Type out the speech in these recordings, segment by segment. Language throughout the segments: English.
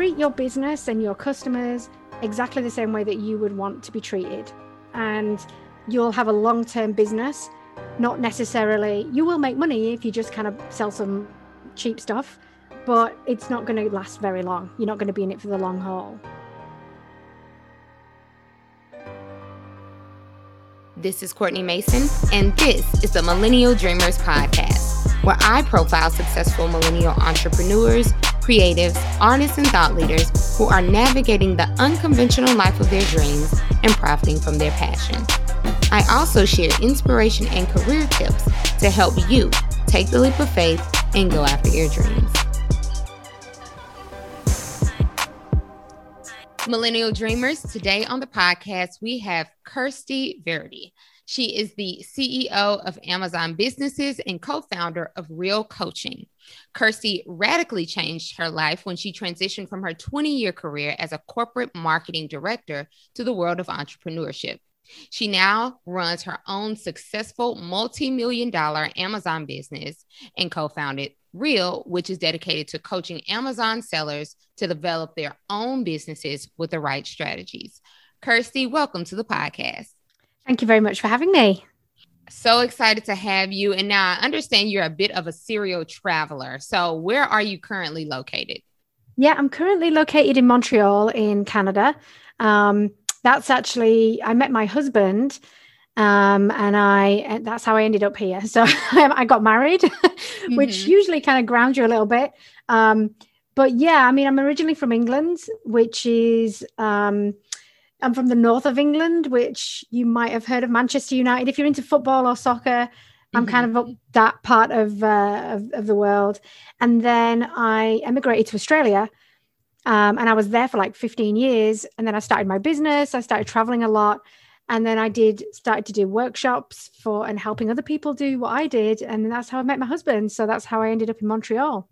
treat your business and your customers exactly the same way that you would want to be treated. And you'll have a long term business, not necessarily, you will make money if you just kind of sell some cheap stuff, but it's not going to last very long. You're not going to be in it for the long haul. This is Courtney Mason, and this is the Millennial Dreamers Podcast, where I profile successful millennial entrepreneurs, creatives, artists, and thought leaders who are navigating the unconventional life of their dreams and profiting from their passion. I also share inspiration and career tips to help you take the leap of faith and go after your dreams. Millennial Dreamers, today on the podcast, we have Kirsty Verity. She is the CEO of Amazon Businesses and co founder of Real Coaching. Kirsty radically changed her life when she transitioned from her 20 year career as a corporate marketing director to the world of entrepreneurship. She now runs her own successful multi million dollar Amazon business and co founded Real, which is dedicated to coaching Amazon sellers to develop their own businesses with the right strategies. Kirsty, welcome to the podcast. Thank you very much for having me. So excited to have you. And now I understand you're a bit of a serial traveler. So, where are you currently located? Yeah, I'm currently located in Montreal in Canada. Um, that's actually, I met my husband um, and I that's how I ended up here. So I got married, mm-hmm. which usually kind of grounds you a little bit. Um, but yeah, I mean, I'm originally from England, which is um, I'm from the north of England, which you might have heard of Manchester United. If you're into football or soccer, I'm mm-hmm. kind of up that part of, uh, of, of the world. And then I emigrated to Australia, um, and I was there for like 15 years. And then I started my business. I started traveling a lot and then I did started to do workshops for and helping other people do what I did, and that's how I met my husband. So that's how I ended up in Montreal.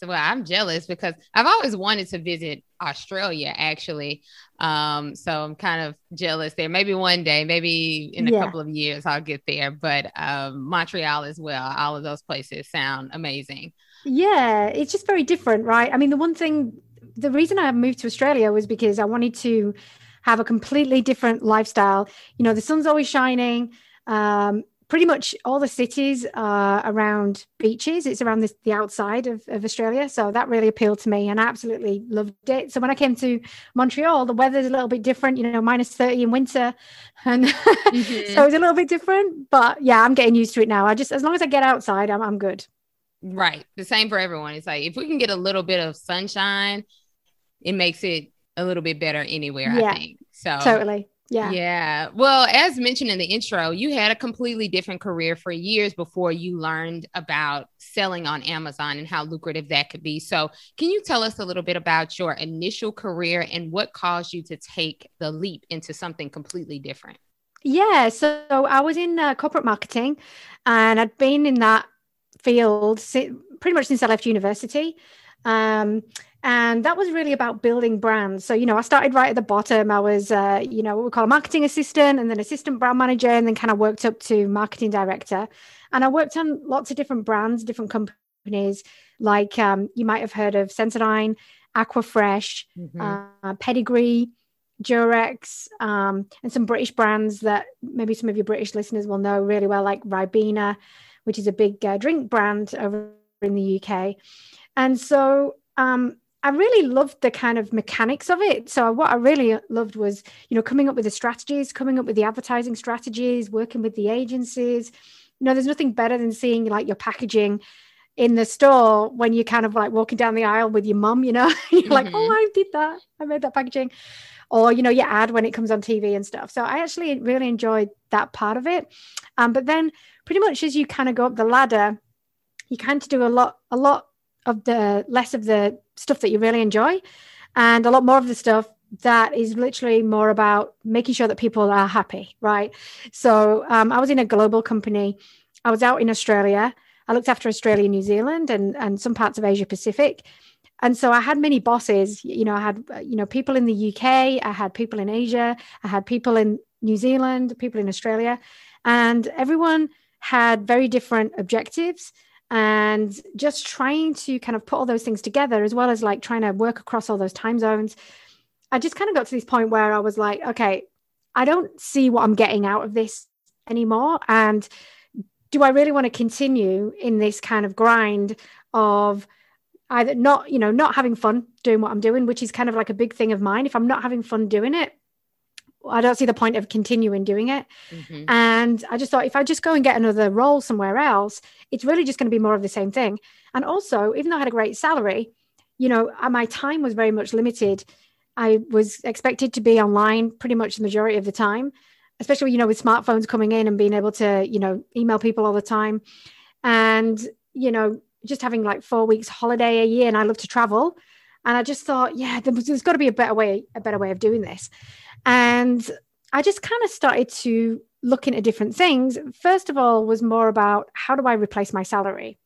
So well, I'm jealous because I've always wanted to visit Australia actually. Um, so I'm kind of jealous there. Maybe one day, maybe in a yeah. couple of years, I'll get there. But um, Montreal as well. All of those places sound amazing. Yeah, it's just very different, right? I mean, the one thing, the reason I moved to Australia was because I wanted to have a completely different lifestyle. You know, the sun's always shining. Um, pretty much all the cities are around beaches. It's around this, the outside of, of Australia. So that really appealed to me and I absolutely loved it. So when I came to Montreal, the weather's a little bit different, you know, minus 30 in winter. And mm-hmm. so it's a little bit different. But yeah, I'm getting used to it now. I just, as long as I get outside, I'm, I'm good. Right. The same for everyone. It's like if we can get a little bit of sunshine, it makes it a little bit better anywhere, yeah, I think. So totally. Yeah. Yeah. Well, as mentioned in the intro, you had a completely different career for years before you learned about selling on Amazon and how lucrative that could be. So, can you tell us a little bit about your initial career and what caused you to take the leap into something completely different? Yeah. So, I was in uh, corporate marketing and I'd been in that field pretty much since I left university. Um, and that was really about building brands. So you know i started right at the bottom. I was uh, you know what we call a marketing assistant and then assistant brand manager and then kind of worked up to marketing director. And i worked on lots of different brands different companies. Like um, you might have heard of sensodyne aquafresh mm-hmm. uh, pedigree durex um, and some british brands that maybe some of your british listeners will know really well like ribena which is a big uh, drink brand over in the uk and so um, I really loved the kind of mechanics of it. So what I really loved was, you know, coming up with the strategies, coming up with the advertising strategies, working with the agencies. You know, there's nothing better than seeing like your packaging in the store when you're kind of like walking down the aisle with your mum, you know, you're mm-hmm. like, oh. I did that. I made that packaging. Or, you know, your ad when it comes on TV and stuff. So I actually really enjoyed that part of it. Um, but then pretty much as you kind of go up the ladder, you kind of do a lot, a lot of the less of the stuff that you really enjoy and a lot more of the stuff that is literally more about making sure that people are happy right? So um, i was in a global company. I was out in australia. I looked after australia new zealand and, and some parts of asia pacific. And so i had many bosses you know i had you know people in the uk i had people in asia i had people in new zealand people in australia and everyone had very different objectives and just trying to kind of put all those things together as well as like trying to work across all those time zones i just kind of got to this point where i was like okay i don't see what i'm getting out of this anymore and do i really want to continue in this kind of grind of either not you know not having fun doing what i'm doing which is kind of like a big thing of mine. If i'm not having fun doing it I don't see the point of continuing doing it. Mm-hmm. And I just thought if I just go and get another role somewhere else, it's really just going to be more of the same thing. And also, even though I had a great salary, you know, uh, my time was very much limited. I was expected to be online pretty much the majority of the time, especially, you know, with smartphones coming in and being able to, you know, email people all the time. And, you know, just having like four weeks holiday a year and I love to travel. And I just thought, yeah, there's, there's got to be a better way, a better way of doing this. And I just kind of started to look into different things. First of all, was more about how do I replace my salary,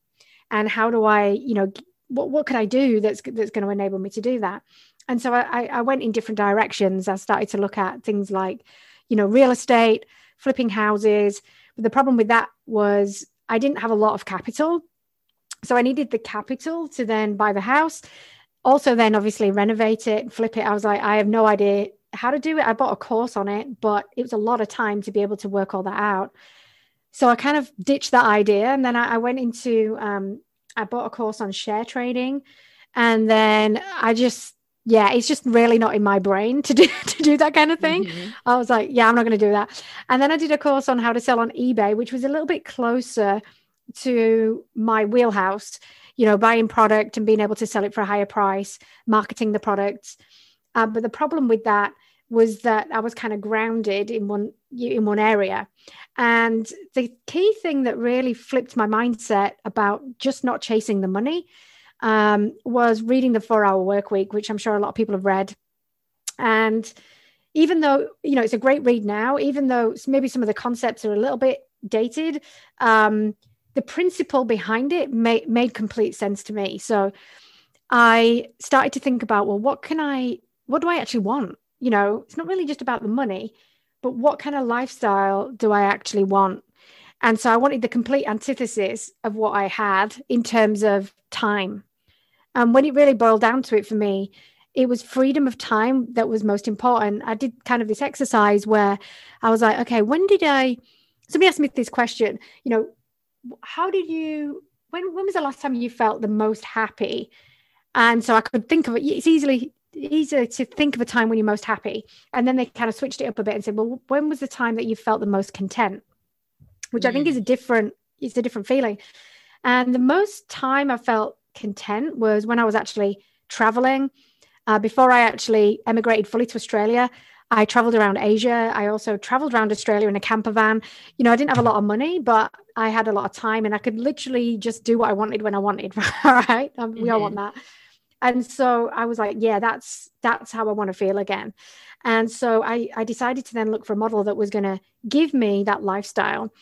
and how do I, you know, what what could I do that's that's going to enable me to do that. And so I, I went in different directions. I started to look at things like, you know, real estate, flipping houses. But the problem with that was I didn't have a lot of capital. So I needed the capital to then buy the house. Also, then obviously renovate it, flip it. I was like, I have no idea how to do it. I bought a course on it, but it was a lot of time to be able to work all that out. So I kind of ditched that idea. And then I, I went into, um, I bought a course on share trading. And then I just, yeah, it's just really not in my brain to do to do that kind of thing. Mm-hmm. I was like, yeah, I'm not going to do that. And then I did a course on how to sell on eBay, which was a little bit closer to my wheelhouse. You know, buying product and being able to sell it for a higher price, marketing the products. Uh, but the problem with that was that I was kind of grounded in one in one area. And the key thing that really flipped my mindset about just not chasing the money um, was reading the Four Hour Work Week, which I'm sure a lot of people have read. And even though you know it's a great read now, even though maybe some of the concepts are a little bit dated, um, the principle behind it made made complete sense to me. So I started to think about well, what can I, what do I actually want? You know, it's not really just about the money, but what kind of lifestyle do I actually want? And so I wanted the complete antithesis of what I had in terms of time. And when it really boiled down to it for me, it was freedom of time that was most important. I did kind of this exercise where I was like, okay, when did I? Somebody asked me this question, you know, how did you, when, when was the last time you felt the most happy? And so I could think of it. It's easily easier to think of a time when you're most happy. And then they kind of switched it up a bit and said, well, when was the time that you felt the most content? Which mm. I think is a mm. different, it's a different feeling. And the most time I felt content was when I was actually traveling. Uh, before I actually emigrated fully to Australia, I traveled around Asia. I also traveled around Australia in a camper van. You know, I didn't have a lot of money, but I had a lot of time and I could literally just do what I wanted when I wanted. right. Um, mm-hmm. We all want mm-hmm. that and so i was like yeah that's that's how i want to feel again. And so i i decided to then look for a model that was going to give me that lifestyle.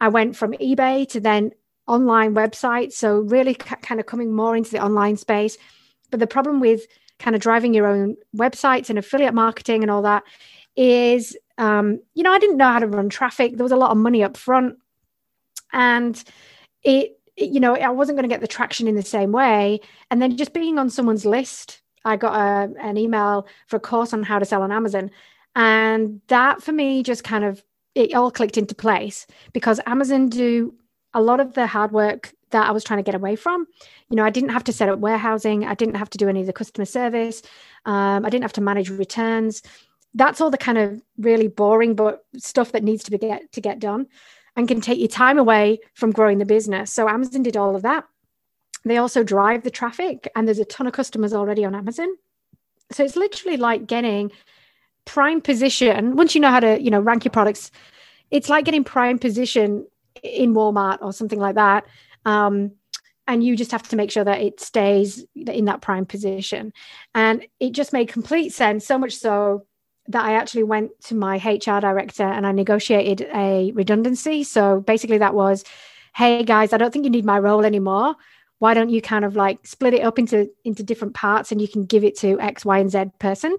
I went from ebay to then online websites so really c- kind of coming more into the online space. But the problem with kind of driving your own websites and affiliate marketing and all that is um, you know i didn't know how to run traffic. There was a lot of money up front. And it you know, I wasn't going to get the traction in the same way. And then just being on someone's list, I got a, an email for a course on how to sell on Amazon. And that for me just kind of, it all clicked into place because Amazon do a lot of the hard work that I was trying to get away from. You know, I didn't have to set up warehousing. I didn't have to do any of the customer service. Um, I didn't have to manage returns. That's all the kind of really boring but stuff that needs to be get to get done and can take your time away from growing the business. So Amazon did all of that. They also drive the traffic, and there's a ton of customers already on Amazon. So it's literally like getting prime position. Once you know how to, you know, rank your products, it's like getting prime position in Walmart or something like that. Um, and you just have to make sure that it stays in that prime position. And it just made complete sense, so much so that I actually went to my HR director and I negotiated a redundancy. So basically, that was, hey guys, I don't think you need my role anymore. Why don't you kind of like split it up into into different parts and you can give it to X, Y, and Z person,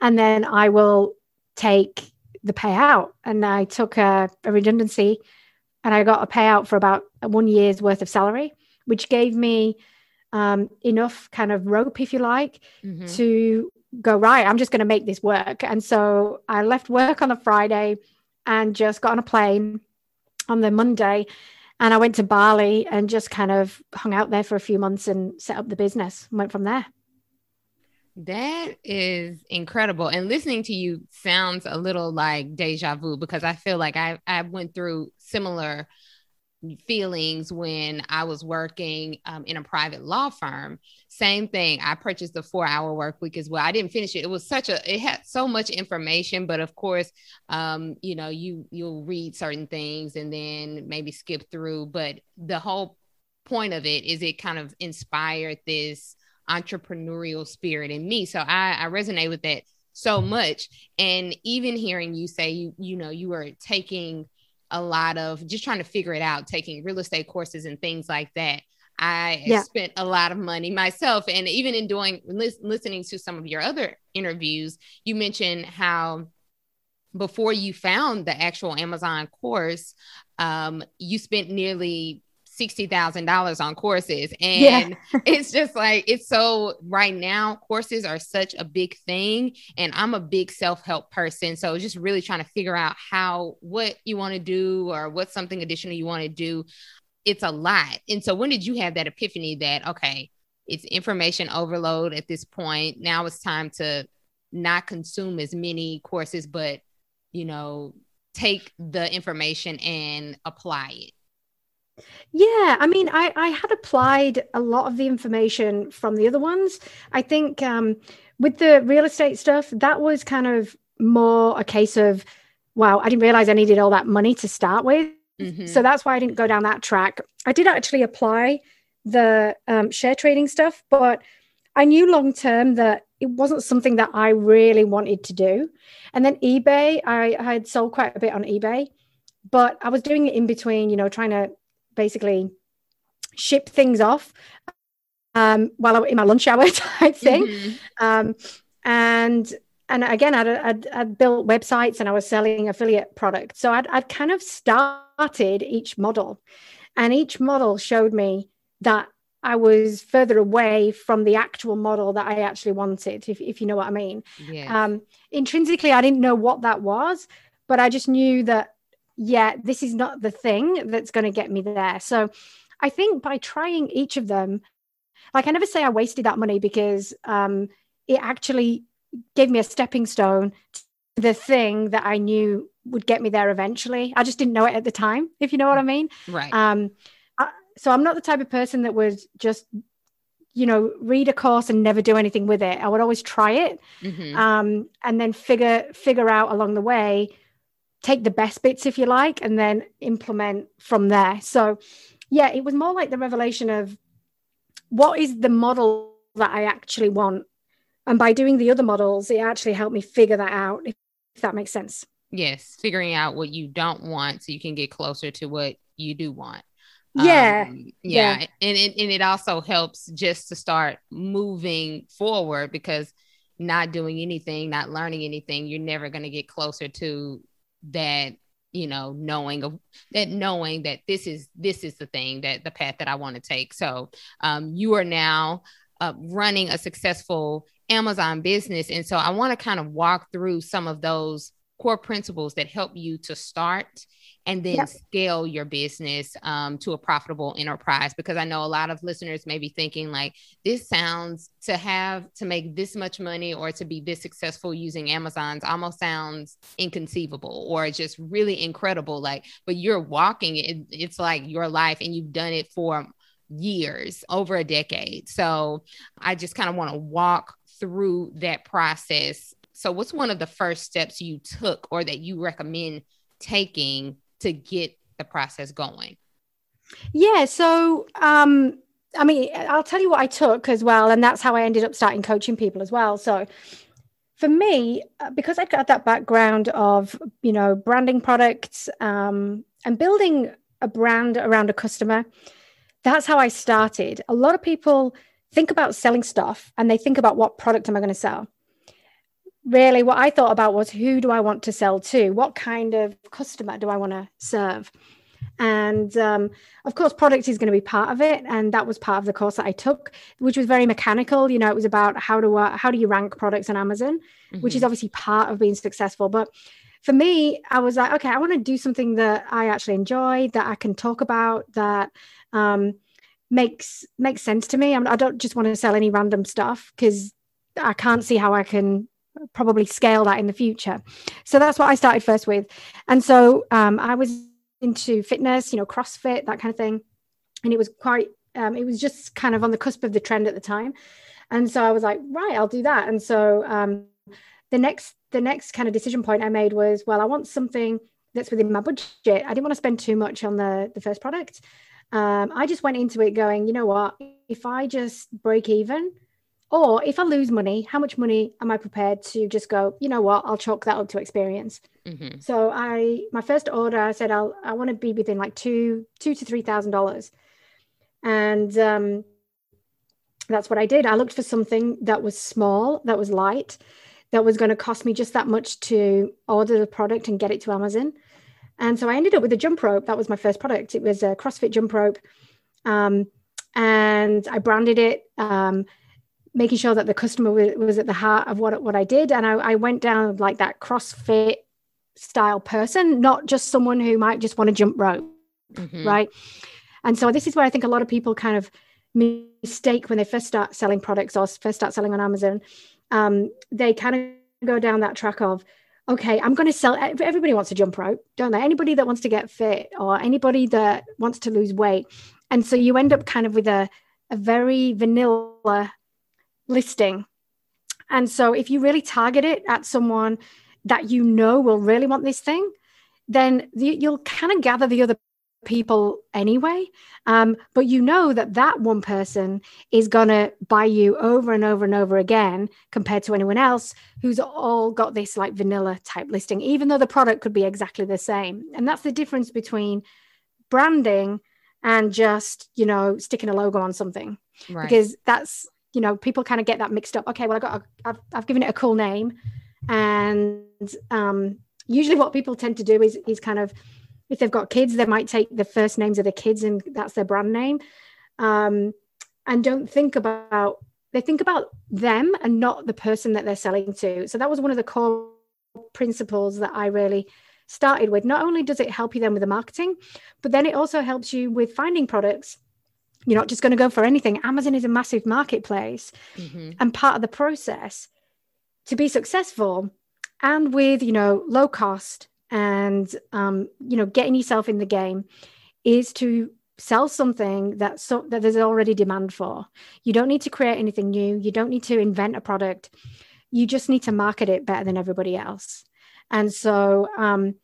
and then I will take the payout. And I took a, a redundancy and I got a payout for about one year's worth of salary, which gave me um, enough kind of rope, if you like, mm-hmm. to go, right, I'm just going to make this work. And so I left work on a Friday and just got on a plane on the Monday. And I went to Bali and just kind of hung out there for a few months and set up the business went from there. That is incredible. And listening to you sounds a little like deja vu because I feel like I, I went through similar feelings when I was working um, in a private law firm. Same thing. I purchased the four hour work week as well. I didn't finish it. It was such a, it had so much information, but of course, um, you know, you, you'll read certain things and then maybe skip through. But the whole point of it is it kind of inspired this entrepreneurial spirit in me. So I, I resonate with that so much. And even hearing you say you, you know, you were taking a lot of just trying to figure it out, taking real estate courses and things like that. I yeah. spent a lot of money myself. And even in doing lis- listening to some of your other interviews, you mentioned how before you found the actual Amazon course, um, you spent nearly $60,000 on courses. And yeah. it's just like, it's so right now, courses are such a big thing. And I'm a big self help person. So just really trying to figure out how, what you want to do or what's something additional you want to do. It's a lot. And so when did you have that epiphany that, okay, it's information overload at this point. Now it's time to not consume as many courses, but, you know, take the information and apply it? Yeah, I mean, I, I had applied a lot of the information from the other ones. I think um, with the real estate stuff, that was kind of more a case of, wow, I didn't realize I needed all that money to start with. Mm-hmm. So that's why I didn't go down that track. I did actually apply the um, share trading stuff, but I knew long term that it wasn't something that I really wanted to do. And then eBay, I, I had sold quite a bit on eBay, but I was doing it in between, you know, trying to basically ship things off um, while I was in my lunch hour type thing. Mm-hmm. Um, and and again, I'd, I'd, I'd, built websites and I was selling affiliate products. So I'd, I'd kind of started each model, and each model showed me that I was further away from the actual model that I actually wanted, if, if you know what I mean. Yes. Um, intrinsically, I didn't know what that was, but I just knew that yeah, this is not the thing that's going to get me there. So I think by trying each of them, like I never say I wasted that money because um, it actually gave me a stepping stone to the thing that I knew would get me there eventually. I just didn't know it at the time, if you know what I mean. Right. Um, I, so I'm not the type of person that would just, you know, read a course and never do anything with it. I would always try it, mm-hmm. um, and then figure figure out along the way take the best bits if you like and then implement from there. So yeah it was more like the revelation of what is the model that i actually want? And by doing the other models it actually helped me figure that out if, if that makes sense. Yes figuring out what you don't want so you can get closer to what you do want. Yeah um, yeah, yeah. And, it, and it also helps just to start moving forward because not doing anything not learning anything you're never going to get closer to that you know knowing of that knowing that this is this is the thing that the path that i want to take. So um, you are now uh, running a successful amazon business. And so i want to kind of walk through some of those core principles that help you to start and then yep. scale your business um, to a profitable enterprise because i know a lot of listeners may be thinking like this sounds to have to make this much money or to be this successful using amazon's almost sounds inconceivable or just really incredible like but you're walking it, it's like your life and you've done it for years over a decade so i just kind of want to walk through that process so what's one of the first steps you took or that you recommend taking to get the process going? Yeah. So, um, I mean, I'll tell you what I took as well. And that's how I ended up starting coaching people as well. So, for me, uh, because I've got that background of, you know, branding products um, and building a brand around a customer, that's how I started. A lot of people think about selling stuff and they think about what product am I going to sell really what I thought about was who do I want to sell to? What kind of customer do I want to serve? And um, of course, product is going to be part of it, and that was part of the course that I took, which was very mechanical. You know, it was about how do uh, how do you rank products on Amazon, mm-hmm. which is mm-hmm. obviously part of being successful. But for me, I was like, okay, I want to do something that I actually enjoy, that I can talk about, that um, makes makes sense to me. I, I don't just want to sell any random stuff because I can't see how I can probably scale that in the future. So that's what I started first with. And so um, I was into fitness, you know, CrossFit, that kind of thing. And it was quite, um, it was just kind of on the cusp of the trend at the time. And so I was like, right, I'll do that. And so um, the next, the next kind of decision point I made was, well, I want something that's within my budget. I didn't want to spend too much on the, the first product. Um, I just went into it going, you know what, if I just break even, or if I lose money, how much money am I prepared to just go, you know what, I'll chalk that up to experience. Mm-hmm. So I my first order, I said I'll I want to be within like two, two to three thousand dollars. And um that's what I did. I looked for something that was small, that was light, that was going to cost me just that much to order the product and get it to Amazon. And so I ended up with a jump rope. That was my first product. It was a CrossFit jump rope. Um, and I branded it. Um, making sure that the customer was, at the heart of what, what I did. And I, I went down like that CrossFit style person, not just someone who might just want to jump rope. Mm-hmm. Right. And so this is where I think a lot of people kind of mistake when they first start selling products or first start selling on Amazon. Um, they kind of go down that track of, okay, I'm going to sell. Everybody wants to jump rope, don't they? Anybody that wants to get fit or anybody that wants to lose weight. And so you end up kind of with a, a very vanilla listing. And so if you really target it at someone that you know will really want this thing, then the, you'll kind of gather the other people anyway. Um, but you know that that one person is going to buy you over and over and over again compared to anyone else who's all got this like vanilla type listing, even though the product could be exactly the same. And that's the difference between branding and just, you know, sticking a logo on something. Right. Because that's you know people kind of get that mixed up. Okay well i got a, I've, I've given it a cool name. And um, usually what people tend to do is is kind of if they've got kids they might take the first names of the kids and that's their brand name. Um, and don't think about they think about them and not the person that they're selling to. So that was one of the core principles that i really started with. Not only does it help you then with the marketing but then it also helps you with finding products you're not just going to go for anything. Amazon is a massive marketplace. Mm-hmm. And part of the process to be successful and with, you know, low cost and, um, you know, getting yourself in the game is to sell something that so that there's already demand for. You don't need to create anything new. You don't need to invent a product. You just need to market it better than everybody else. And so, um,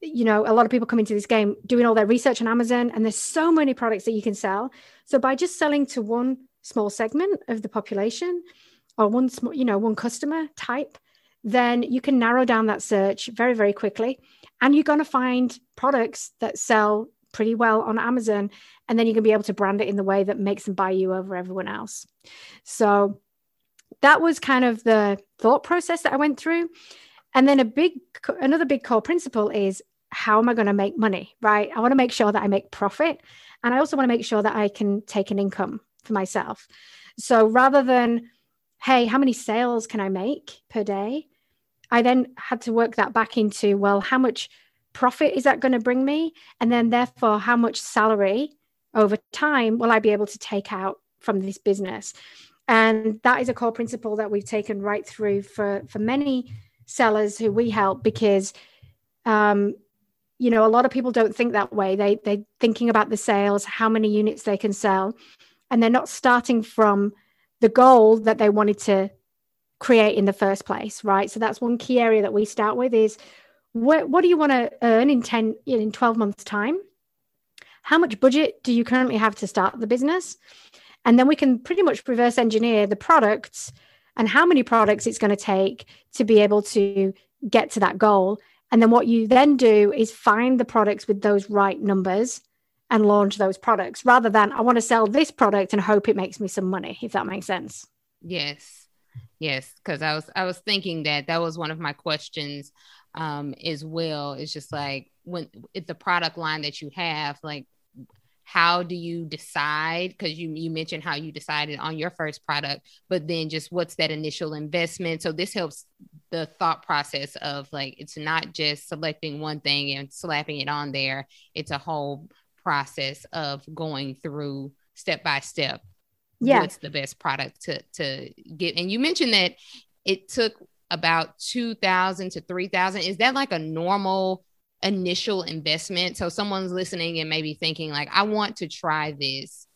you know, a lot of people come into this game doing all their research on Amazon, and there's so many products that you can sell. So by just selling to one small segment of the population or one small, you know, one customer type, then you can narrow down that search very, very quickly. And you're going to find products that sell pretty well on Amazon. And then you're going to be able to brand it in the way that makes them buy you over everyone else. So that was kind of the thought process that I went through. And then a big, another big core principle is how am I going to make money, right? I want to make sure that I make profit. And I also want to make sure that I can take an income for myself. So rather than, hey, how many sales can I make per day? I then had to work that back into, well, how much profit is that going to bring me? And then, therefore, how much salary over time will I be able to take out from this business? And that is a core principle that we've taken right through for, for many sellers who we help because um, you know a lot of people don't think that way. They they're thinking about the sales how many units they can sell and they're not starting from the goal that they wanted to create in the first place right? So that's one key area that we start with is what, what do you want to earn in 10 in 12 months time? How much budget do you currently have to start the business? And then we can pretty much reverse engineer the products and how many products it's going to take to be able to get to that goal. And then what you then do is find the products with those right numbers and launch those products rather than I want to sell this product and hope it makes me some money, if that makes sense. Yes. Yes, because I was I was thinking that that was one of my questions um as well. It's just like when it's the product line that you have like how do you decide? Because you you mentioned how you decided on your first product but then just what's that initial investment? So this helps the thought process of like it's not just selecting one thing and slapping it on there. It's a whole process of going through step by step. Yeah. What's the best product to to get? And you mentioned that it took about 2000 to 3000 is that like a normal initial investment. So someone's listening and maybe thinking like, I want to try this.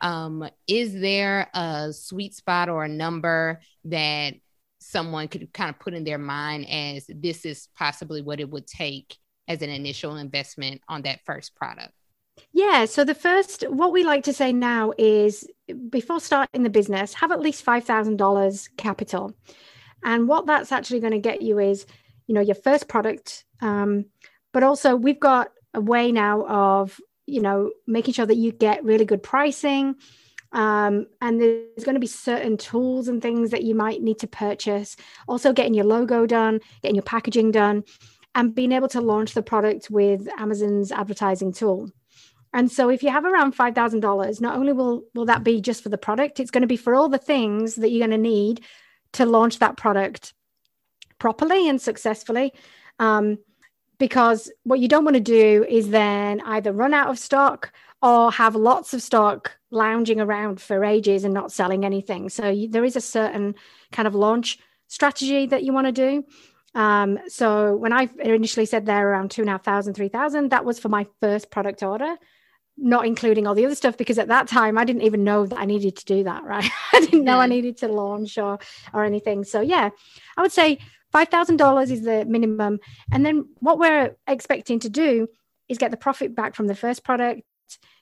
Um, is there a sweet spot or a number that someone could kind of put in their mind as this is possibly what it would take as an initial investment on that first product? Yeah. So the first, what we like to say now is before starting the business, have at least $5,000 capital. And what that's actually going to get you is, you know, your first product, um, but also we've got a way now of you know making sure that you get really good pricing. Um, and there's going to be certain tools and things that you might need to purchase. Also getting your logo done getting your packaging done and being able to launch the product with amazon's advertising tool. And so if you have around $5000 not only will will that be just for the product it's going to be for all the things that you're going to need to launch that product properly and successfully. Um, because what you don't want to do is then either run out of stock or have lots of stock lounging around for ages and not selling anything. So you, there is a certain kind of launch strategy that you want to do. Um, so when I initially said there around two and a half thousand, three thousand, that was for my first product order, not including all the other stuff because at that time I didn't even know that I needed to do that. Right, I didn't know I needed to launch or or anything. So yeah, I would say $5,000 is the minimum. And then what we're expecting to do is get the profit back from the first product.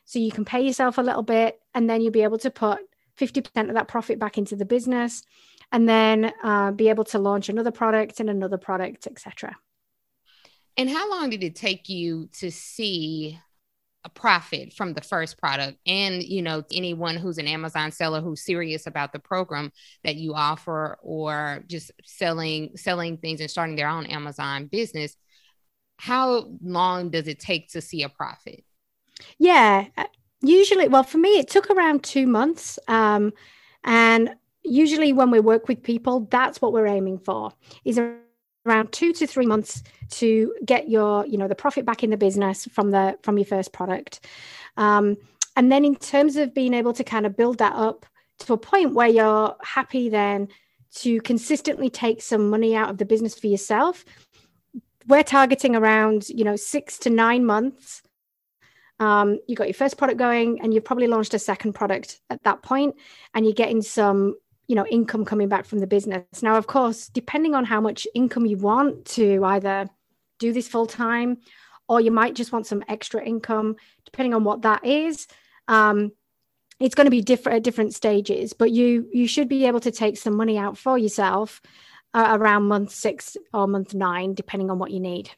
So you can pay yourself a little bit and then you'll be able to put 50% of that profit back into the business and then uh, be able to launch another product and another product, etc. And how long did it take you to see profit from the first product. And you know anyone who's an amazon seller who's serious about the program that you offer or just selling selling things and starting their own amazon business how long does it take to see a profit? Yeah uh, usually well for me it took around two months um, and usually when we work with people that's what we're aiming for is around two to three months to get your you know the profit back in the business from the from your first product. Um, and then in terms of being able to kind of build that up to a point where you're happy then to consistently take some money out of the business for yourself we're targeting around you know six to nine months. Um, you got your first product going and you've probably launched a second product at that point and you're getting some you know income coming back from the business. Now of course depending on how much income you want to either do this full time or you might just want some extra income depending on what that is um, it's going to be different at different stages. But you you should be able to take some money out for yourself uh, around month six or month nine depending on what you need.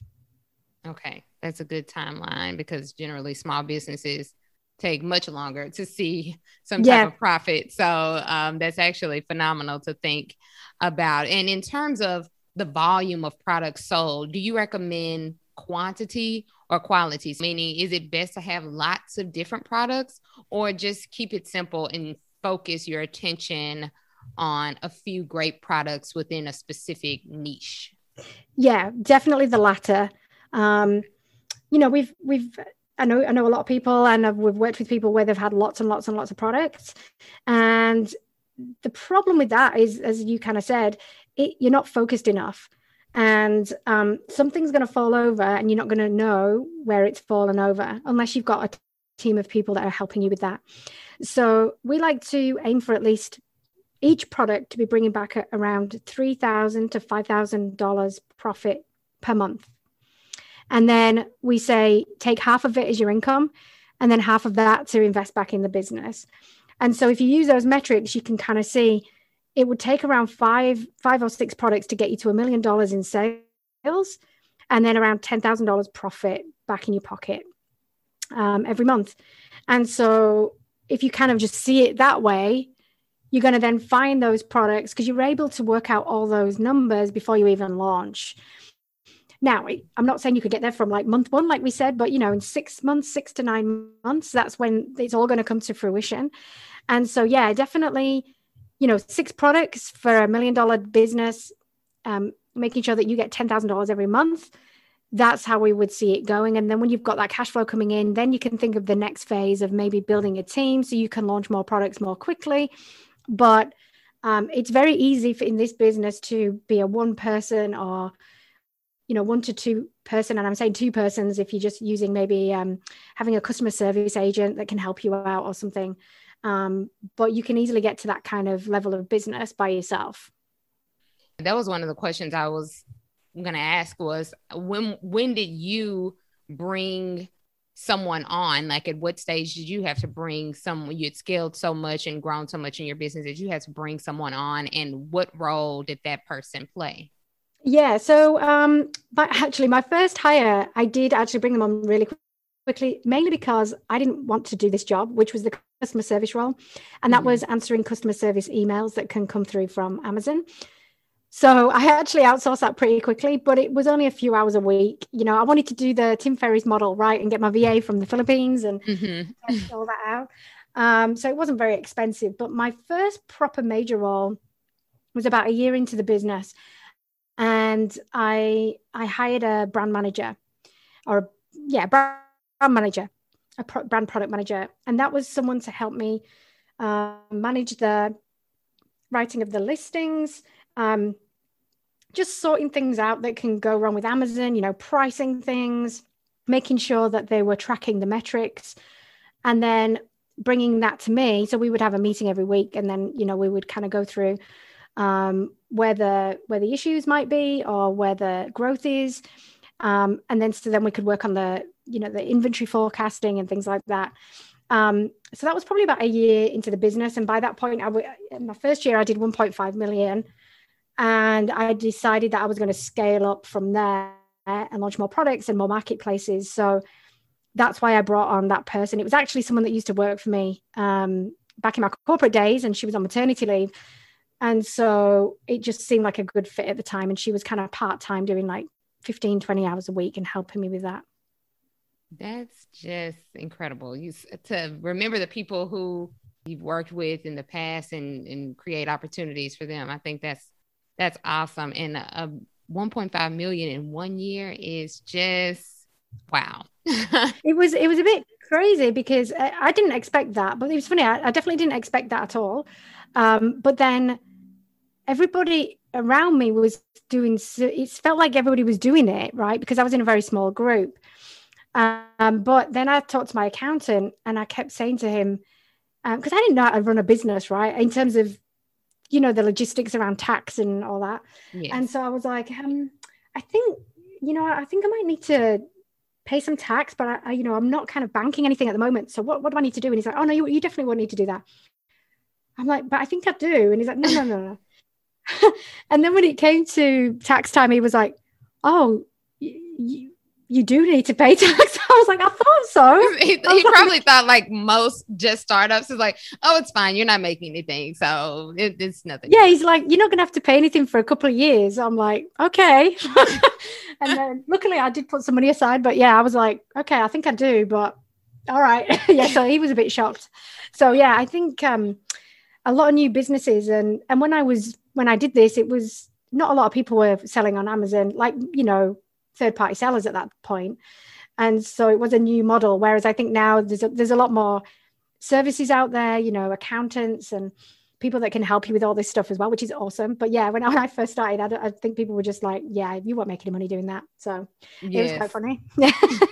Okay. That's a good timeline because generally small businesses take much longer to see some yeah. type of profit. So um, that's actually phenomenal to think about. And in terms of the volume of products sold, do you recommend quantity or quality? Meaning, is it best to have lots of different products or just keep it simple and focus your attention on a few great products within a specific niche? Yeah, definitely the latter. Um, you know, we've we've I know I know a lot of people, and I've, we've worked with people where they've had lots and lots and lots of products, and the problem with that is, as you kind of said, it, you're not focused enough, and um, something's going to fall over, and you're not going to know where it's fallen over unless you've got a team of people that are helping you with that. So we like to aim for at least each product to be bringing back around three thousand to five thousand dollars profit per month. And then we say take half of it as your income and then half of that to invest back in the business. And so if you use those metrics, you can kind of see it would take around five, five or six products to get you to a million dollars in sales and then around $10,000 profit back in your pocket um, every month. And so if you kind of just see it that way, you're going to then find those products because you're able to work out all those numbers before you even launch. Now, I'm not saying you could get there from like month one, like we said, but you know, in six months, six to nine months, that's when it's all going to come to fruition. And so, yeah, definitely, you know, six products for a million dollar business, um, making sure that you get $10,000 every month. That's how we would see it going. And then when you've got that cash flow coming in, then you can think of the next phase of maybe building a team so you can launch more products more quickly. But um, it's very easy for in this business to be a one person or you know one to two person and i'm saying two persons if you're just using maybe um, having a customer service agent that can help you out or something. Um, but you can easily get to that kind of level of business by yourself. That was one of the questions i was going to ask was when when did you bring someone on? Like at what stage did you have to bring someone you had scaled so much and grown so much in your business that you had to bring someone on and what role did that person play yeah so um but actually my first hire i did actually bring them on really quickly mainly because i didn't want to do this job which was the customer service role and that mm-hmm. was answering customer service emails that can come through from amazon so I actually outsourced that pretty quickly, but it was only a few hours a week. You know, I wanted to do the Tim Ferriss model, right, and get my VA from the Philippines and mm-hmm. all that out. Um, so it wasn't very expensive. But my first proper major role was about a year into the business, and I I hired a brand manager, or yeah, brand manager, a pro- brand product manager, and that was someone to help me uh, manage the writing of the listings um, just sorting things out that can go wrong with Amazon, you know, pricing things, making sure that they were tracking the metrics, and then bringing that to me. So we would have a meeting every week, and then you know we would kind of go through um, where the where the issues might be or where the growth is, um, and then so then we could work on the you know the inventory forecasting and things like that. Um, so that was probably about a year into the business, and by that point, I w- my first year I did 1.5 million and I decided that I was going to scale up from there and launch more products and more marketplaces. So that's why I brought on that person. It was actually someone that used to work for me um, back in my corporate days, and she was on maternity leave. And so it just seemed like a good fit at the time. And she was kind of part time doing like 15, 20 hours a week and helping me with that. That's just incredible. You to remember the people who you've worked with in the past and, and create opportunities for them. I think that's that's awesome. And a 1.5 million in one year is just wow. it was it was a bit crazy because I, I didn't expect that, but it was funny. I, I, definitely didn't expect that at all. Um, but then everybody around me was doing. It it felt like everybody was doing it right because I was in a very small group. Um, but then I talked to my accountant and I kept saying to him because um, I didn't know how to run a business, right? In terms of you know the logistics around tax and all that yes. and so i was like um i think you know i think i might need to pay some tax but I, I, you know i'm not kind of banking anything at the moment so what, what do i need to do and he's like oh no you, you definitely won't need to do that i'm like but i think i do and he's like no no no no and then when it came to tax time he was like oh you, you do need to pay tax. I was like, I thought so. he, he probably thought like most just startups is like, oh, it's fine. You're not making anything. So it, it's nothing. Yeah. He's like, you're not going to have to pay anything for a couple of years. I'm like, okay. and then luckily I did put some money aside, but yeah, I was like, okay, I think I do, but all right. yeah. So he was a bit shocked. So yeah, I think um, a lot of new businesses and, and when I was, when I did this, it was not a lot of people were selling on Amazon, like, you know, third party sellers at that point. And so it was a new model whereas i think now there's a, there's a lot more services out there you know accountants and people that can help you with all this stuff as well which is awesome. But yeah when i, when I first started I, I, think people were just like yeah you won't make any money doing that. So yes. it was quite funny.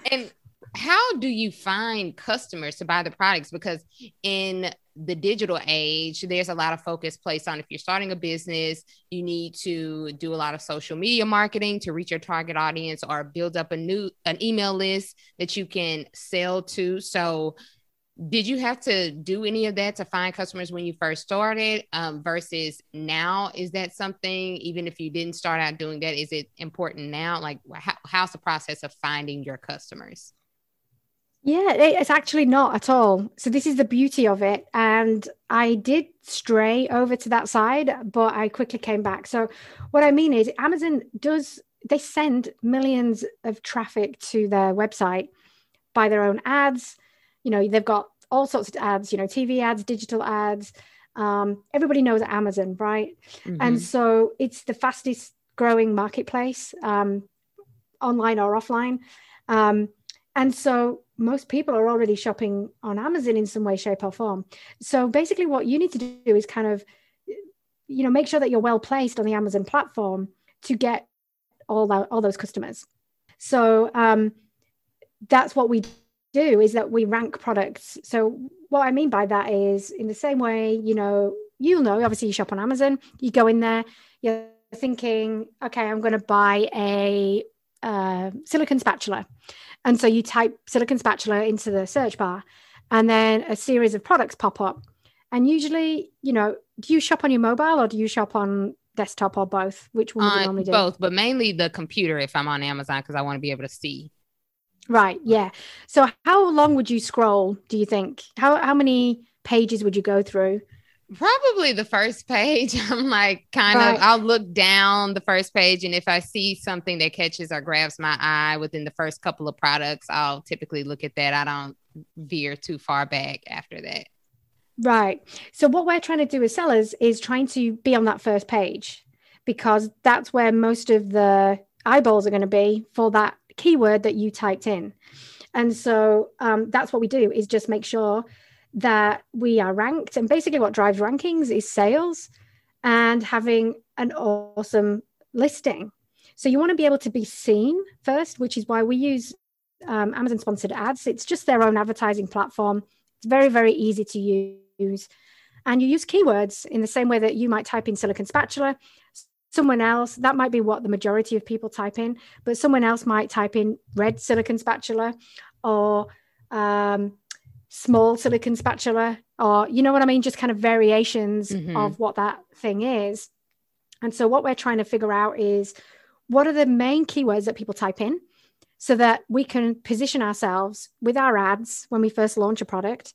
And how do you find customers to buy the products? Because in the digital age, there's a lot of focus placed on if you're starting a business, you need to do a lot of social media marketing to reach your target audience or build up a new an email list that you can sell to. So did you have to do any of that to find customers when you first started? Um, versus now is that something even if you didn't start out doing that is it important now? Like how, how's the process of finding your customers yeah, it's actually not at all. So this is the beauty of it. And I did stray over to that side, but I quickly came back. So what I mean is Amazon does they send millions of traffic to their website by their own ads. You know, they've got all sorts of ads, you know, TV ads, digital ads. Um, everybody knows Amazon, right? Mm-hmm. And so it's the fastest growing marketplace, um, online or offline. Um, and so most people are already shopping on Amazon in some way, shape, or form. So basically, what you need to do is kind of, you know, make sure that you're well placed on the Amazon platform to get all that all those customers. So um, that's what we do is that we rank products. So what I mean by that is in the same way, you know, you'll know, obviously you shop on Amazon, you go in there, you're thinking, okay, I'm going to buy a uh, silicon spatula. And so you type silicon spatula into the search bar and then a series of products pop up. And usually, you know, do you shop on your mobile or do you shop on desktop or both? Which one do you normally do? Both, but mainly the computer if I'm on Amazon because I want to be able to see. Right. Yeah. So how long would you scroll, do you think? How how many pages would you go through? Probably the first page. I'm like kind right. of I'll look down the first page and if I see something that catches or grabs my eye within the first couple of products, I'll typically look at that. I don't veer too far back after that. Right. So what we're trying to do as sellers is trying to be on that first page because that's where most of the eyeballs are going to be for that keyword that you typed in. And so um, that's what we do is just make sure that we are ranked. And basically, what drives rankings is sales and having an awesome listing. So you want to be able to be seen first, which is why we use um, Amazon sponsored ads. It's just their own advertising platform. It's very, very easy to use. And you use keywords in the same way that you might type in silicon spatula someone else that might be what the majority of people type in but someone else might type in red silicon spatula or um, small silicon spatula or you know what i mean just kind of variations mm-hmm. of what that thing is and so what we're trying to figure out is what are the main keywords that people type in so that we can position ourselves with our ads when we first launch a product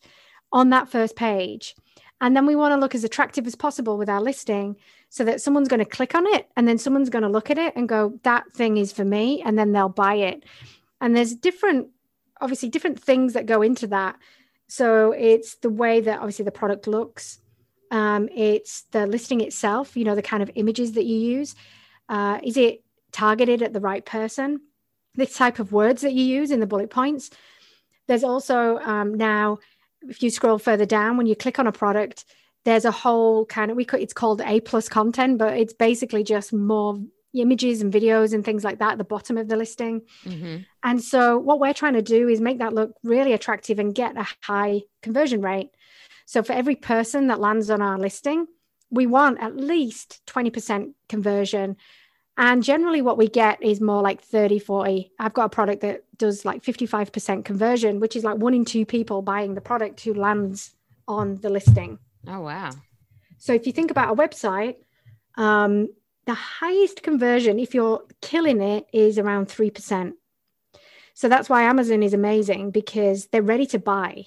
on that first page and then we want to look as attractive as possible with our listing so that someone's going to click on it and then someone's going to look at it and go, that thing is for me. And then they'll buy it. And there's different, obviously, different things that go into that. So it's the way that obviously the product looks, um, it's the listing itself, you know, the kind of images that you use. Uh, is it targeted at the right person? The type of words that you use in the bullet points. There's also um, now, if you scroll further down, when you click on a product, there's a whole kind of we could it's called a plus content but it's basically just more images and videos and things like that at the bottom of the listing. Mm-hmm. and so what we're trying to do is make that look really attractive and get a high conversion rate. So for every person that lands on our listing we want at least 20% conversion. And generally what we get is more like 30 40 i've got a product that does like 55% conversion which is like one in two people buying the product who lands on the listing. Oh, wow. So if you think about a website, um, the highest conversion, if you're killing it, is around 3%. So that's why Amazon is amazing because they're ready to buy.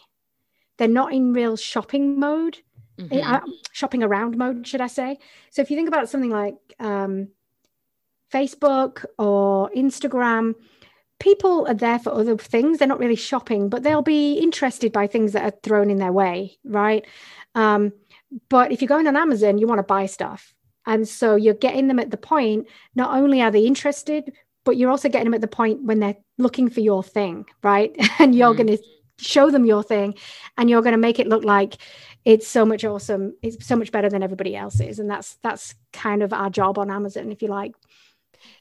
They're not in real shopping mode, mm-hmm. uh, shopping around mode, should I say. So if you think about something like um, Facebook or Instagram, people are there for other things. They're not really shopping, but they'll be interested by things that are thrown in their way, right? Um, but if you're going on Amazon, you want to buy stuff. And so you're getting them at the point, not only are they interested, but you're also getting them at the point when they're looking for your thing, right? And you're mm-hmm. going to show them your thing and you're going to make it look like it's so much awesome. It's so much better than everybody else's. And that's that's kind of our job on Amazon, if you like.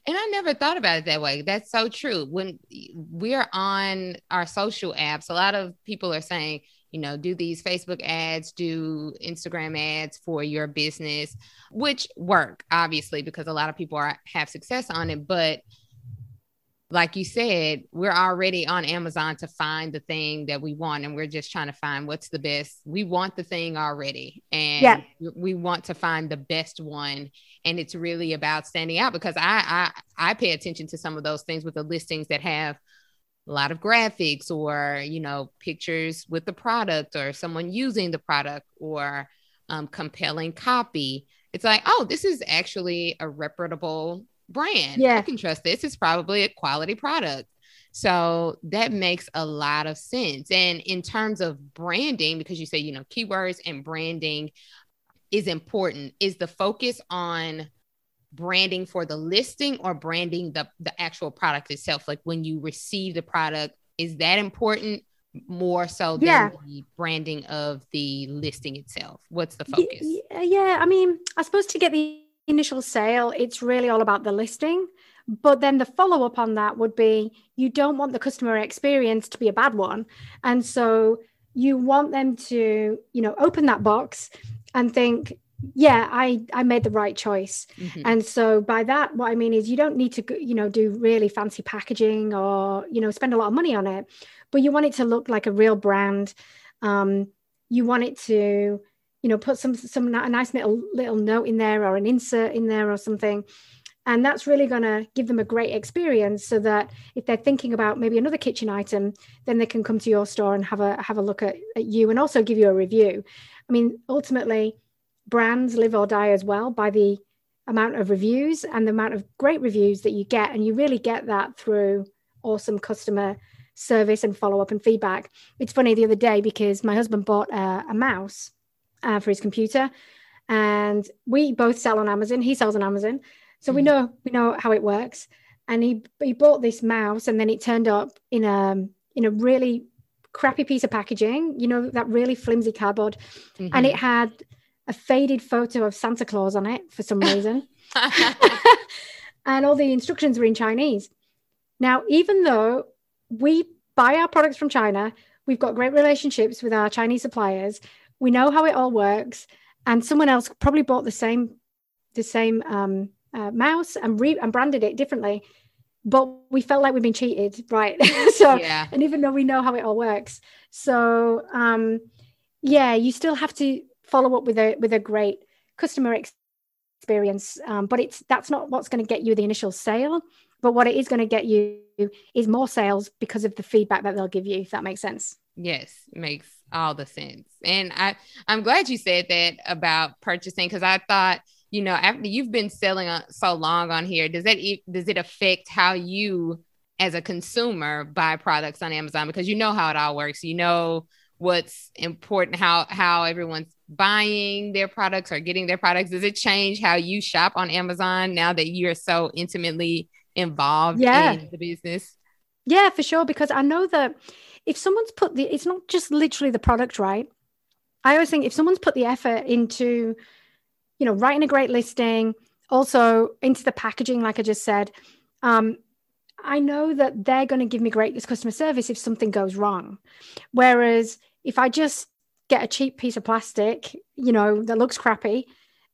And I never thought about it that way. That's so true. When we're on our social apps, a lot of people are saying, you know, do these Facebook ads, do Instagram ads for your business, which work obviously because a lot of people are have success on it. But like you said, we're already on Amazon to find the thing that we want, and we're just trying to find what's the best. We want the thing already, and yeah. we want to find the best one. And it's really about standing out because I I I pay attention to some of those things with the listings that have a lot of graphics or you know pictures with the product or someone using the product or um, compelling copy it's like oh this is actually a reputable brand. Yeah. I can trust this. It's probably a quality product. So that makes a lot of sense. And in terms of branding, because you say, you know, keywords and branding is important, is the focus on branding for the listing or branding the, the actual product itself? Like when you receive the product, is that important more so than yeah. the branding of the listing itself? What's the focus? Yeah, I mean, I suppose to get the initial sale, it's really all about the listing. But then the follow up on that would be you don't want the customer experience to be a bad one. And so you want them to, you know, open that box and think, yeah, I, I made the right choice. Mm-hmm. And so by that, what I mean is you don't need to, you know, do really fancy packaging or, you know, spend a lot of money on it, but you want it to look like a real brand. Um, you want it to, you know, put some, some a nice little, little note in there or an insert in there or something and that's really going to give them a great experience so that if they're thinking about maybe another kitchen item then they can come to your store and have a have a look at, at you and also give you a review i mean ultimately brands live or die as well by the amount of reviews and the amount of great reviews that you get and you really get that through awesome customer service and follow up and feedback it's funny the other day because my husband bought a, a mouse uh, for his computer and we both sell on amazon he sells on amazon so mm. we know we know how it works. And he he bought this mouse, and then it turned up in a in a really crappy piece of packaging. You know that really flimsy cardboard, mm-hmm. and it had a faded photo of Santa Claus on it for some reason. and all the instructions were in Chinese. Now, even though we buy our products from China, we've got great relationships with our Chinese suppliers, we know how it all works, and someone else probably bought the same the same um, uh, mouse and re- and branded it differently but we felt like we've been cheated right so yeah. and even though we know how it all works so um yeah you still have to follow up with a with a great customer experience um, but it's that's not what's going to get you the initial sale but what it is going to get you is more sales because of the feedback that they'll give you if that makes sense. Yes makes all the sense. And i i'm glad you said that about purchasing because i thought you know, after you've been selling so long on here, does that does it affect how you as a consumer buy products on Amazon? Because you know how it all works. You know what's important, how how everyone's buying their products or getting their products. Does it change how you shop on Amazon now that you're so intimately involved yeah. in the business? Yeah, for sure. Because I know that if someone's put the, it's not just literally the product, right? I always think if someone's put the effort into you know, writing a great listing, also into the packaging, like I just said. Um, I know that they're going to give me great customer service if something goes wrong. Whereas if I just get a cheap piece of plastic, you know, that looks crappy,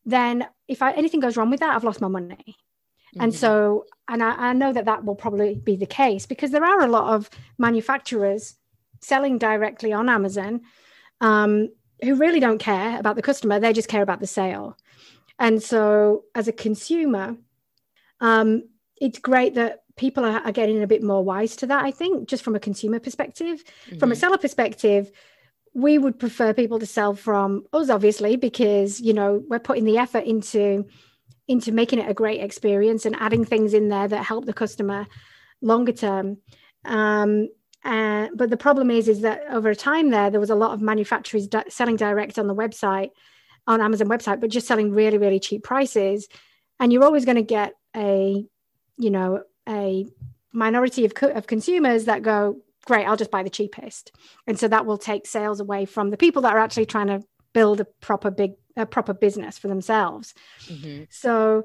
then if I, anything goes wrong with that, I've lost my money. Mm-hmm. And so, and I, I know that that will probably be the case because there are a lot of manufacturers selling directly on Amazon um, who really don't care about the customer; they just care about the sale. And so, as a consumer, um, it's great that people are, are, getting a bit more wise to that. I think, just from a consumer perspective, mm-hmm. from a mm-hmm. seller perspective, we would prefer people to sell from us, obviously, because you know we're putting the effort into into making it a great experience and adding things in there that help the customer longer term. Um, uh, but the problem is, is that over time there, there was a lot of manufacturers di- selling direct on the website on Amazon website, but just selling really, really cheap prices. And you're always going to get a, you know, a minority of, co- of consumers that go, great, I'll just buy the cheapest. And so that will take sales away from the people that are actually trying to build a proper big, a proper business for themselves. Mm-hmm. So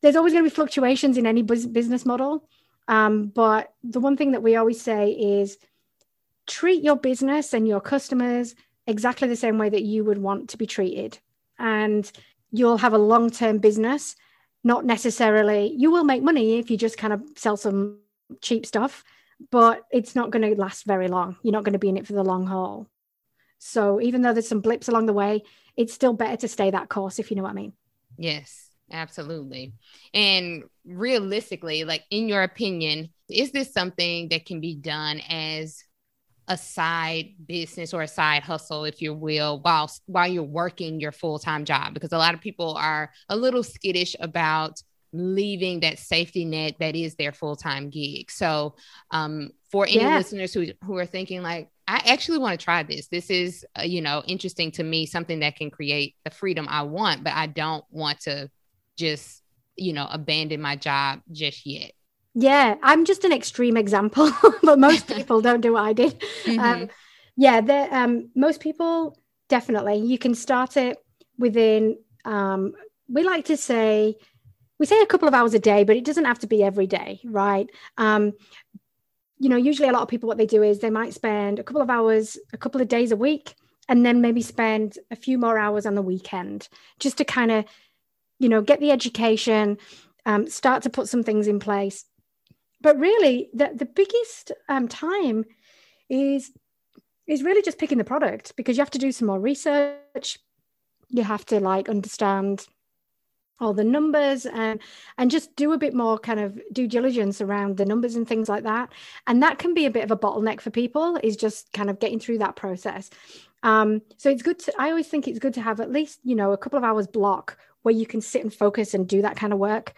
there's always going to be fluctuations in any business model. Um, but the one thing that we always say is treat your business and your customers exactly the same way that you would want to be treated and you'll have a long term business. Not necessarily, you will make money if you just kind of sell some cheap stuff, but it's not going to last very long. You're not going to be in it for the long haul. So even though there's some blips along the way, it's still better to stay that course, if you know what I mean. Yes, absolutely. And realistically, like in your opinion, is this something that can be done as a side business or a side hustle, if you will, while while you're working your full time job, because a lot of people are a little skittish about leaving that safety net that is their full-time gig. So um, for any yeah. listeners who, who are thinking like, I actually want to try this. This is, uh, you know, interesting to me, something that can create the freedom I want, but I don't want to just, you know, abandon my job just yet. Yeah, I'm just an extreme example, but most people don't do what I did. Mm-hmm. Um, yeah, um, most people definitely. You can start it within. Um, we like to say we say a couple of hours a day, but it doesn't have to be every day, right? Um, you know, usually a lot of people, what they do is they might spend a couple of hours, a couple of days a week, and then maybe spend a few more hours on the weekend just to kind of, you know, get the education, um, start to put some things in place. But really, the, the biggest um, time is is really just picking the product because you have to do some more research. You have to like understand all the numbers and and just do a bit more kind of due diligence around the numbers and things like that. And that can be a bit of a bottleneck for people is just kind of getting through that process. Um, so it's good to i always think it's good to have at least you know a couple of hours block where you can sit and focus and do that kind of work.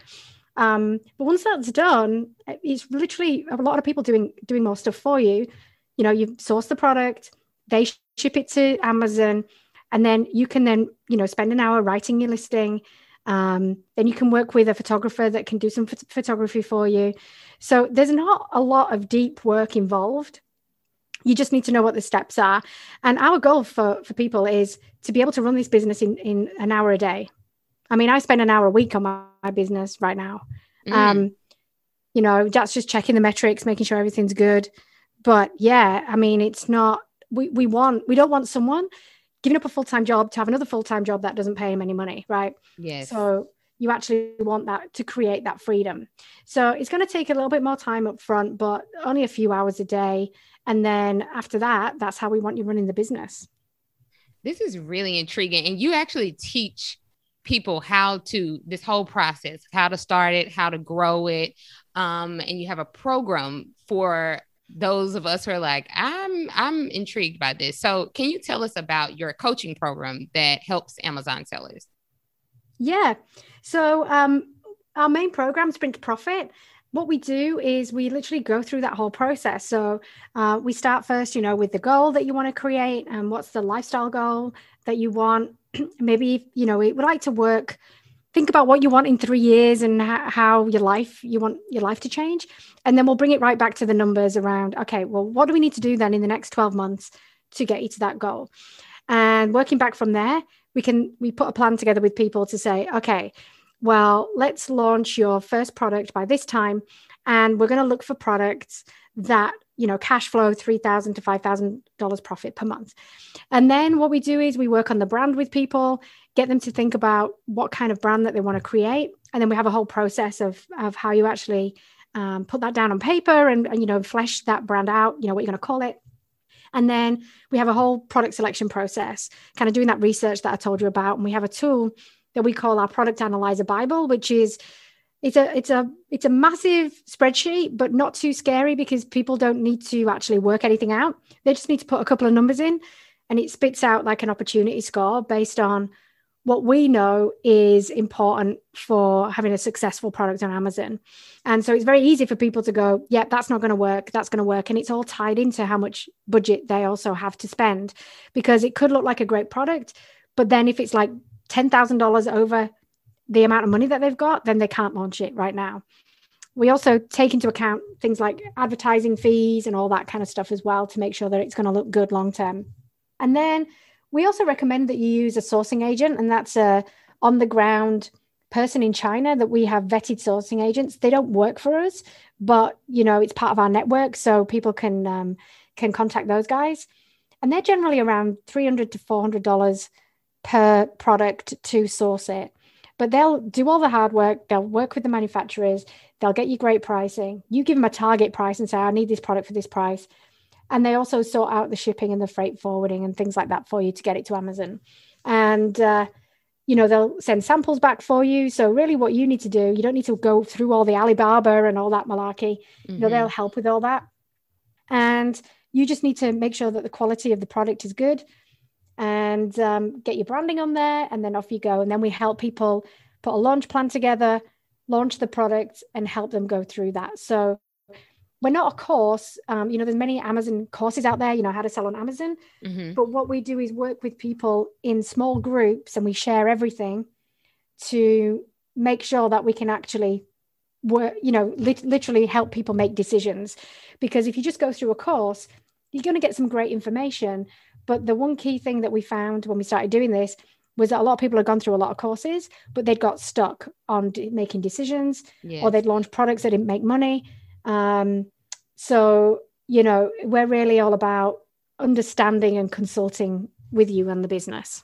Um, but once that's done it's literally a lot of people doing doing more stuff for you. You know you source the product they ship it to amazon and then you can then you know spend an hour writing your listing um, then you can work with a photographer that can do some ph- photography for you. So there's not a lot of deep work involved. You just need to know what the steps are. And our goal for, for people is to be able to run this business in, in an hour a day. I mean, I spend an hour a week on my, my business right now. Mm. Um, you know, that's just checking the metrics, making sure everything's good. But yeah, I mean, it's not, we, we want, we don't want someone giving up a full-time job to have another full-time job that doesn't pay him any money right? Yes. So you actually want that to create that freedom. So it's going to take a little bit more time up front but only a few hours a day. And then after that that's how we want you running the business. This is really intriguing. And you actually teach people how to this whole process how to start it how to grow it. Um, and you have a program for those of us who are like, I'm I'm intrigued by this. So can you tell us about your coaching program that helps Amazon sellers? Yeah. So um our main program, Sprint to Profit, what we do is we literally go through that whole process. So uh, we start first, you know, with the goal that you want to create and what's the lifestyle goal that you want. Maybe, you know, we would like to work think about what you want in three years and how your life you want your life to change. And then we'll bring it right back to the numbers around okay well what do we need to do then in the next 12 months to get you to that goal? And working back from there we can we put a plan together with people to say okay well let's launch your first product by this time and we're going to look for products that you know cash flow 3000 to $5000 profit per month. And then what we do is we work on the brand with people get them to think about what kind of brand that they want to create. And then we have a whole process of of how you actually um, put that down on paper and, and you know flesh that brand out you know what you're going to call it. And then we have a whole product selection process kind of doing that research that i told you about. And we have a tool that we call our product analyzer bible which is it's a it's a it's a massive spreadsheet but not too scary because people don't need to actually work anything out. They just need to put a couple of numbers in and it spits out like an opportunity score based on what we know is important for having a successful product on Amazon. And so it's very easy for people to go, yeah, that's not going to work. That's going to work. And it's all tied into how much budget they also have to spend because it could look like a great product. But then if it's like $10,000 over the amount of money that they've got, then they can't launch it right now. We also take into account things like advertising fees and all that kind of stuff as well to make sure that it's going to look good long term. And then we also recommend that you use a sourcing agent, and that's a on the ground person in China that we have vetted sourcing agents. They don't work for us, but you know it's part of our network, so people can um, can contact those guys, and they're generally around three hundred to four hundred dollars per product to source it. But they'll do all the hard work. They'll work with the manufacturers. They'll get you great pricing. You give them a target price and say, "I need this product for this price." And they also sort out the shipping and the freight forwarding and things like that for you to get it to Amazon. And uh, you know they'll send samples back for you. So really, what you need to do, you don't need to go through all the Alibaba and all that malarkey. Mm-hmm. You know they'll mm-hmm. help with all that, and you just need to make sure that the quality of the product is good, and um, get your branding on there, and then off you go. And then we help people put a launch plan together launch the product, and help them go through that. So we're not a course. Um, you know, there's many Amazon courses out there, you know, how to sell on Amazon. Mm-hmm. But what we do is work with people in small groups and we share everything to make sure that we can actually work, you know, literally help people make decisions. Because if you just go through a course, you're going to get some great information. But the one key thing that we found when we started doing this was that a lot of people had gone through a lot of courses, but they'd got stuck on d- making decisions yes. or they'd launched products that didn't make money. Um, so, you know, we're really all about understanding and consulting with you and the business.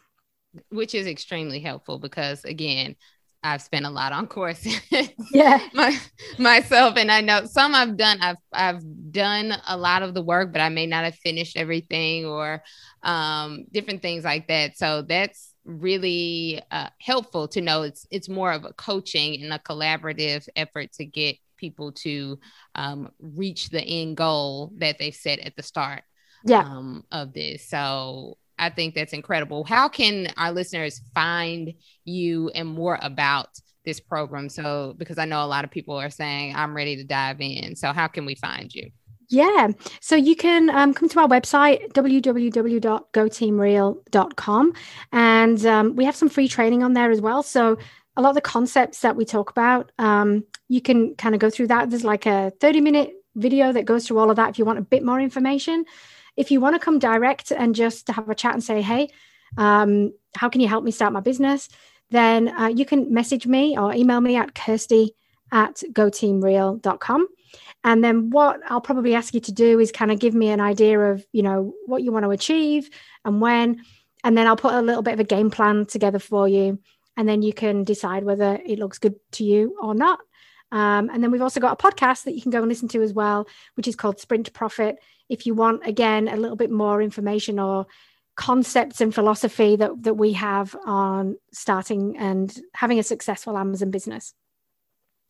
Which is extremely helpful because, again, I've spent a lot on courses. Yeah. My, myself and I know some I've done I've I've done a lot of the work but I may not have finished everything or um, different things like that. So that's really uh, helpful to know it's it's more of a coaching and a collaborative effort to get people to um, reach the end goal that they set at the start yeah. um, of this. So I think that's incredible. How can our listeners find you and more about this program? So, because I know a lot of people are saying, I'm ready to dive in. So, how can we find you? Yeah. So you can um, come to our website, www.goteamreal.com. And um, we have some free training on there as well. So a lot of the concepts that we talk about, um, you can kind of go through that. There's like a 30 minute video that goes through all of that if you want a bit more information. If you want to come direct and just have a chat and say, hey, um, how can you help me start my business? Then uh, you can message me or email me at kirsty at goteamreal.com. And then what I'll probably ask you to do is kind of give me an idea of, you know, what you want to achieve and when. And then I'll put a little bit of a game plan together for you and then you can decide whether it looks good to you or not. Um, and then we've also got a podcast that you can go and listen to as well, which is called Sprint Profit. If you want, again, a little bit more information or concepts and philosophy that, that we have on starting and having a successful Amazon business.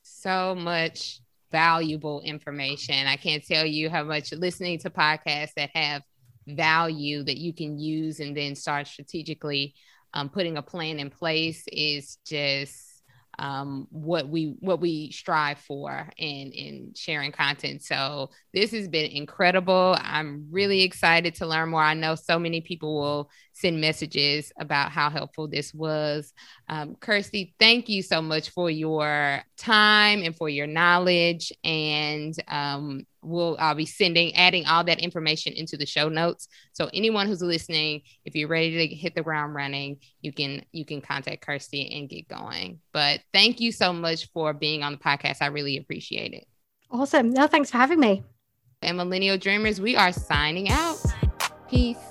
So much valuable information. I can't tell you how much listening to podcasts that have value that you can use and then start strategically um, putting a plan in place is just um, what we what we strive for in in sharing content. So this has been incredible. I'm really excited to learn more. I know so many people will send messages about how helpful this was. Um, Kirsty, thank you so much for your time and for your knowledge. And um, we'll I'll be sending adding all that information into the show notes. So anyone who's listening, if you're ready to hit the ground running, you can you can contact Kirsty and get going. But thank you so much for being on the podcast. I really appreciate it. Awesome. No, thanks for having me. And Millennial Dreamers, we are signing out. Peace.